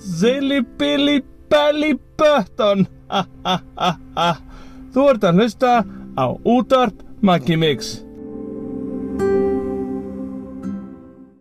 Silly Billy Belly Button ha, ha, ha, ha. Þú ert að hlusta á útvarp Maggi Mix